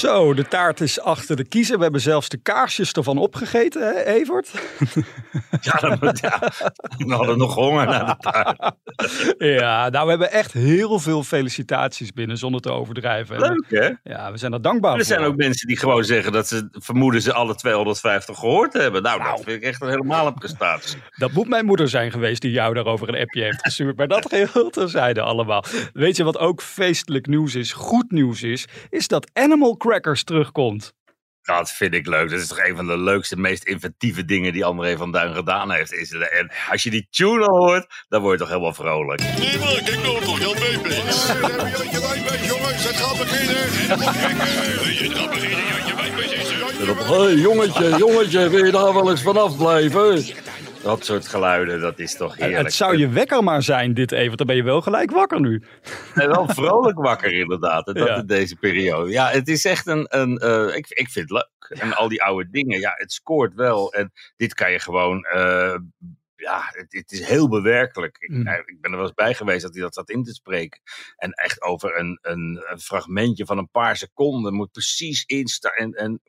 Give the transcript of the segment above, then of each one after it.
Zo, de taart is achter de kiezer. We hebben zelfs de kaarsjes ervan opgegeten, hè, Evert? Ja, dan, ja, we hadden nog honger naar de taart. ja, nou, we hebben echt heel veel felicitaties binnen, zonder te overdrijven. Leuk, hè? Ja, we zijn er dankbaar Er voor. zijn ook mensen die gewoon zeggen dat ze vermoeden ze alle 250 gehoord hebben. Nou, dat vind ik echt een helemaal prestatie. Dat moet mijn moeder zijn geweest die jou daarover een appje heeft gestuurd. Maar dat geheel terzijde allemaal. Weet je wat ook feestelijk nieuws is, goed nieuws is? Is dat Animal Crackers terugkomt. Dat vind ik leuk. Dat is toch een van de leukste, meest inventieve dingen die André van Duin gedaan heeft. Is het- En als je die tune al hoort, dan word je toch helemaal vrolijk. Nee, maar kijk nou toch, Jan Peper. Je wijnbeest, jongens, het gaat beginnen. Het gaat beginnen, Jantje Wijnbeest. Hé, jongetje, jongetje, wil je daar wel eens vanaf blijven? Dat soort geluiden, dat is toch heerlijk. Het zou je wekker maar zijn, dit even. Dan ben je wel gelijk wakker nu. En wel vrolijk wakker inderdaad. En dat Ja. in deze periode. Ja, het is echt een... een eh, ik, ik vind het leuk. En al die oude dingen. Ja, het scoort wel. En dit kan je gewoon... eh, ja, het, het is heel bewerkelijk. Ik, Mm. ik ben er wel eens bij geweest dat hij dat zat in te spreken. En echt over een, een, een fragmentje van een paar seconden moet precies instaan. En, en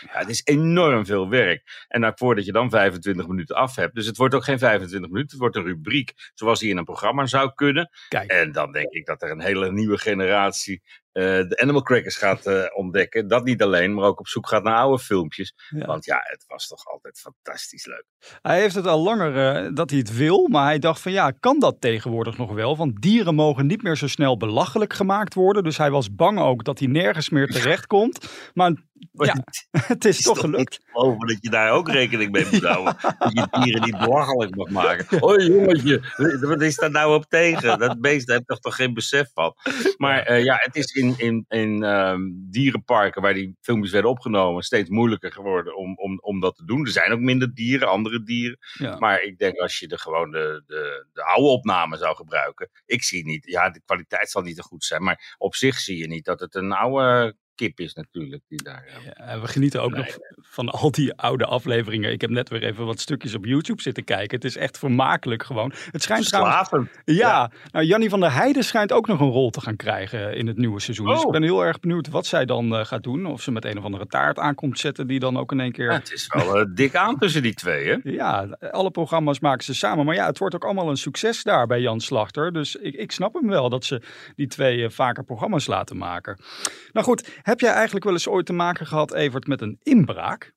ja, het is enorm veel werk. En nou, voordat je dan 25 minuten af hebt. Dus het wordt ook geen 25 minuten. Het wordt een rubriek zoals die in een programma zou kunnen. Kijk. En dan denk ik dat er een hele nieuwe generatie de Animal Crackers gaat eh, ontdekken. Dat niet alleen, maar ook op zoek gaat naar oude filmpjes. Ja. Want ja, het was toch altijd fantastisch leuk. Hij heeft het al langer eh, dat hij het wil, maar hij dacht van ja, kan dat tegenwoordig nog wel? Want dieren mogen niet meer zo snel belachelijk gemaakt worden. Dus hij was bang ook dat hij nergens meer terecht komt. Maar ja, het is is toch toch gelukt. niet geloven dat je daar ook rekening mee moet houden. Dat je dieren niet belachelijk mag maken. Hoi jongetje, wat is daar nou op tegen? Dat beest daar heb toch toch geen besef van. Maar eh, ja, het is in, in, in ehm, dierenparken waar die filmpjes werden opgenomen steeds moeilijker geworden om, om, om dat te doen. Er zijn ook minder dieren, andere dieren. Ja. Maar ik denk als je de, gewoon de, de, de oude opname zou gebruiken. Ik zie niet, ja, de kwaliteit zal niet te goed zijn. Maar op zich zie je niet dat het een oude kip is natuurlijk. Die daar, Ja, we genieten ook nog van al die oude afleveringen. Ik heb net weer even wat stukjes op YouTube zitten kijken. Het is echt vermakelijk gewoon. Het schijnt. Ja, nou Jannie van der Heijden schijnt ook nog een rol te gaan krijgen in het nieuwe seizoen. Dus Oh. ik ben heel erg benieuwd wat zij dan eh, gaat doen. Of ze met een of andere taart aankomt zetten die dan ook in één keer... Ja, het is wel eh, dik aan tussen die twee, hè? Ja, alle programma's maken ze samen. Maar ja, het wordt ook allemaal een succes daar bij Jan Slachter. Dus ik, ik snap hem wel dat ze die twee eh, vaker programma's laten maken. Nou goed, heb jij eigenlijk wel eens ooit te maken gehad, Evert, met een inbraak?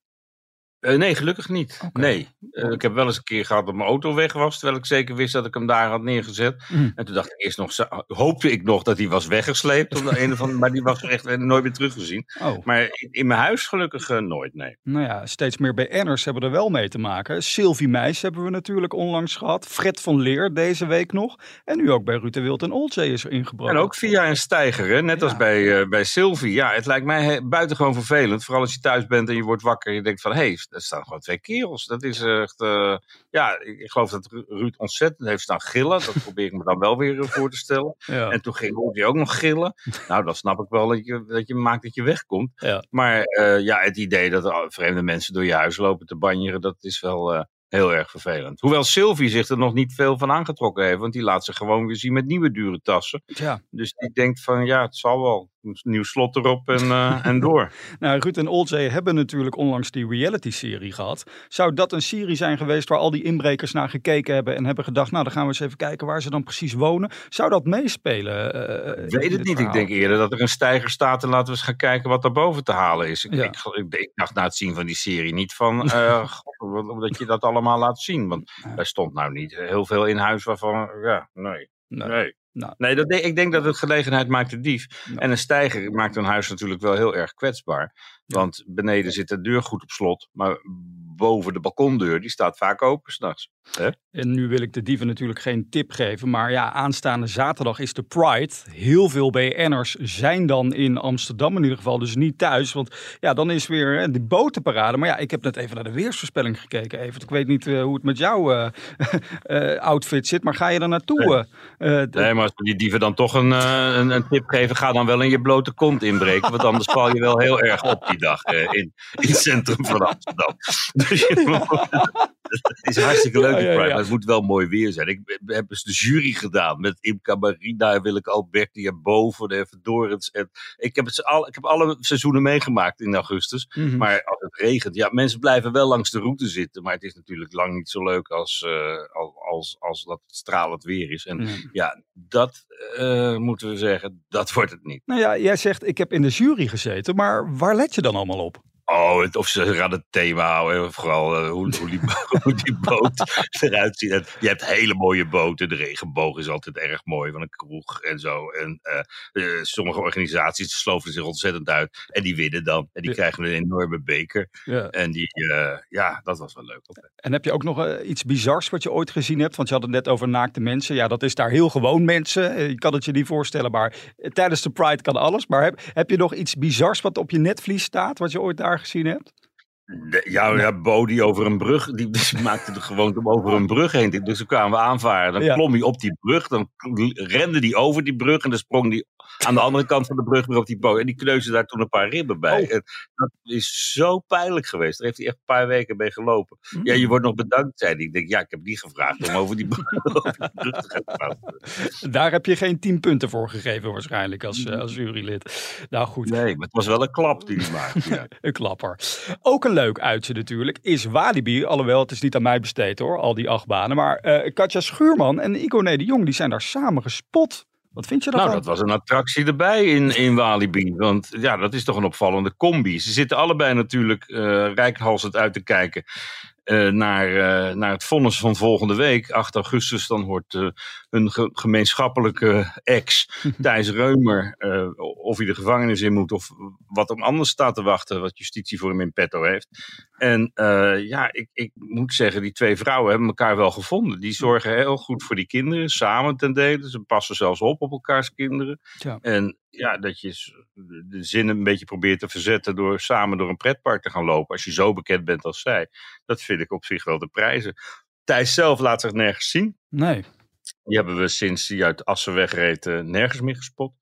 Eh, nee, gelukkig niet. Nee. Eh, ik heb wel eens een keer gehad dat mijn auto weg was, terwijl ik zeker wist dat ik hem daar had neergezet. Mm. En toen dacht ik eerst nog, hoopte ik nog dat hij was weggesleept, de een of andere, maar die was echt nooit meer teruggezien. Oh, Maar in, in mijn huis gelukkig eh, nooit, nee. nou ja, steeds meer BN'ers hebben er wel mee te maken. Sylvie Meijs hebben we natuurlijk onlangs gehad. Fred van Leer deze week nog. En nu ook bij Ruud de Wild en Olzee is er ingebroken. En ook via een stijger, hè? net als bij, bij Sylvie. Ja, het lijkt mij buitengewoon vervelend. Vooral als je thuis bent en je wordt wakker en je denkt van... hé, hey, er staan gewoon twee kerels. Dat is echt... eh, ja, ik, ik geloof dat Ru- Ruud ontzettend heeft staan gillen. Dat probeer ik me dan wel weer eh, voor te stellen. Ja. En toen ging hij ook nog gillen. Nou, dan snap ik wel dat je, dat je maakt dat je wegkomt. Ja. Maar eh, ja, het idee dat er vreemde mensen door je huis lopen te banjeren... dat is wel... Heel erg vervelend. Hoewel Sylvie zich er nog niet veel van aangetrokken heeft. Want die laat zich gewoon weer zien met nieuwe dure tassen. Ja. Dus die denkt van ja, het zal wel. Nieuw slot erop en, eh, en door. Nou, Ruud en Olzee hebben natuurlijk onlangs die reality-serie gehad. Zou dat een serie zijn geweest waar al die inbrekers naar gekeken hebben en hebben gedacht, nou dan gaan we eens even kijken waar ze dan precies wonen? Zou dat meespelen? eh, Ik in weet het niet. Ik denk eerder dat er een stijger staat en laten we eens gaan kijken wat daarboven te halen is. Ik, Ja. ik, ik, ik dacht na het zien van die serie niet van eh, god, wat- dat je dat allemaal laat zien. Want er stond nou niet heel veel in huis waarvan, ja, nee. Nee. Nee, Nou. nee dat, ik denk dat het gelegenheid maakt de dief. Nou. En een stijger maakt een huis natuurlijk wel heel erg kwetsbaar. Want beneden zit de deur goed op slot. Maar boven de balkondeur, die staat vaak open s'nachts. En nu wil ik de dieven natuurlijk geen tip geven, maar ja, aanstaande zaterdag is de Pride. Heel veel BN'ers zijn dan in Amsterdam in ieder geval, dus niet thuis. Want ja, dan is weer hè, die botenparade. Maar ja, ik heb net even naar de weersvoorspelling gekeken. Even. Ik weet niet eh, hoe het met jouw eh, eh, outfit zit, maar ga je er naartoe? eh, Nee, maar als we die dieven dan toch een, een, een tip geven, ga dan wel in je blote kont inbreken. Want anders val je wel heel erg op die dag in, in het centrum van Amsterdam. Het is hartstikke leuk, Ja, die ja, Pride, ja. maar het moet wel mooi weer zijn. Ik we hebben dus de jury gedaan met Imca Marina, Willeke Alberti en Boven, de Even Dorens. En ik, heb het al, ik heb alle seizoenen meegemaakt in augustus. Mhm. Maar als het regent, ja, mensen blijven wel langs de route zitten. Maar het is natuurlijk lang niet zo leuk als, eh, als, als, als dat het stralend weer is. En Ja. ja, dat eh, moeten we zeggen, dat wordt het niet. Nou ja, jij zegt ik heb in de jury gezeten, maar waar let je dan allemaal op? Oh, het- of ze gaan het thema houden. Vooral eh, hoe, hoe, die, hoe die boot eruit ziet. Je hebt hele mooie boten. De regenboog is altijd erg mooi van een kroeg en zo. En eh, eh, sommige organisaties sloven zich ontzettend uit. En die winnen dan. En die Ja. krijgen een enorme beker. Ja. En die, ja, dat was wel leuk. En heb je ook nog iets bizars wat je ooit gezien hebt? Want je had het net over naakte mensen. Ja, dat is daar heel gewoon mensen. Je kan het je niet voorstellen, maar tijdens de Pride kan alles. Maar heb, heb je nog iets bizars wat op je netvlies staat, wat je ooit daar gezien hebt? De, ja, ja, Bo die over een brug, die, die maakte de gewoonte om over een brug heen. Dus toen kwamen we aanvaren. Dan Ja. klom hij op die brug, dan rende die over die brug en dan sprong die aan de andere kant van de brug weer op die boot. En die kneusde daar toen een paar ribben bij. Oh. En dat is zo pijnlijk geweest. Daar heeft hij echt een paar weken mee gelopen. Mm. Ja, je wordt nog bedankt, zei hij. Ik denk, ja, ik heb niet gevraagd om over die brug, over die brug te gaan praten. Daar heb je geen tien punten voor gegeven waarschijnlijk als, eh, als jurylid. Nou goed, Nee, maar het was wel een klap die hij maakte. Ja. een klapper. Ook een leuk uitje natuurlijk is Walibi. Alhoewel, het is niet aan mij besteed hoor, al die acht banen. Maar eh, Katja Schuurman en Igone de Jong, die zijn daar samen gespot. Wat vind je Nou, daarvan? dat was een attractie erbij in, in Walibi. Want ja, dat is toch een opvallende combi. Ze zitten allebei natuurlijk eh rijkhalsend uit te kijken eh, naar, eh, naar het vonnis van volgende week. 8 augustus, dan hoort eh, hun ge- gemeenschappelijke ex, Thijs Reumer, eh, of hij de gevangenis in moet of wat hem anders staat te wachten, wat justitie voor hem in petto heeft. En eh, ja, ik, ik moet zeggen, die twee vrouwen hebben elkaar wel gevonden. Die zorgen heel goed voor die kinderen, samen ten dele. Ze passen zelfs op op elkaars kinderen. Ja. En ja, dat je de zinnen een beetje probeert te verzetten door samen door een pretpark te gaan lopen. Als je zo bekend bent als zij. Dat vind ik op zich wel de prijzen. Thijs zelf laat zich nergens zien. Nee. Die hebben we sinds hij uit Assen wegreed eh, nergens meer gespot.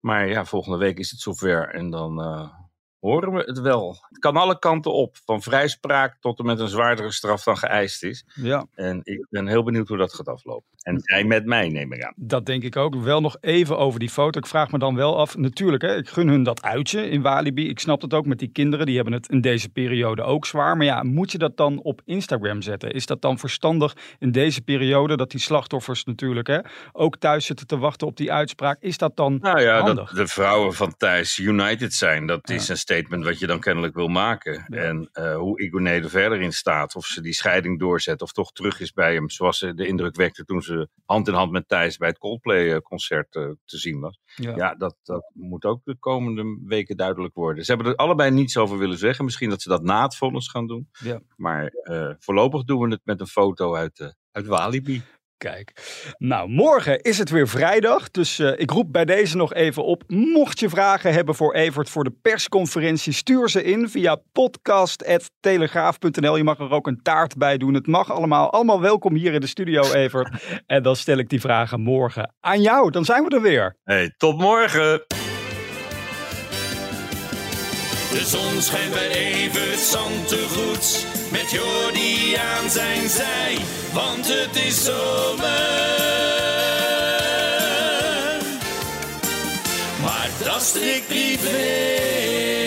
Maar ja, volgende week is het zover en dan eh, horen we het wel. Het kan alle kanten op. Van vrijspraak tot en met een zwaardere straf dan geëist is. Ja, En ik ben heel benieuwd hoe dat gaat aflopen. En zij met mij, neem ik aan. dat denk ik ook. Wel nog even over die foto. Ik vraag me dan wel af. Natuurlijk, hè, ik gun hun dat uitje in Walibi. Ik snap het ook met die kinderen. Die hebben het in deze periode ook zwaar. Maar ja, moet je dat dan op Instagram zetten? Is dat dan verstandig in deze periode? Dat die slachtoffers natuurlijk hè, ook thuis zitten te wachten op die uitspraak. Is dat dan Nou ja, handig? dat de vrouwen van Thijs United zijn, dat is een statement wat je dan kennelijk wil maken. Ja. En eh, hoe Igoné er verder in staat, of ze die scheiding doorzet, of toch terug is bij hem, zoals ze de indruk wekte toen ze hand in hand met Thijs bij het Coldplay-concert eh, te zien was. Ja. Ja, dat, dat moet ook de komende weken duidelijk worden. Ze hebben er allebei niets over willen zeggen. Misschien dat ze dat na het vonnis gaan doen. Ja. Maar eh, voorlopig doen we het met een foto uit, eh, uit Walibi. Kijk, nou morgen is het weer vrijdag, dus eh, ik roep bij deze nog even op. Mocht je vragen hebben voor Evert voor de persconferentie, stuur ze in via podcast.telegraaf.nl. Je mag er ook een taart bij doen. Het mag allemaal. Allemaal welkom hier in de studio, Evert. en dan stel ik die vragen morgen aan jou. Dan zijn we er weer. Hey, tot morgen! De zon schijnt bij Evert Zantegoed. Met Jordi aan zijn zij, want het is zomer. Maar dat strikt privé.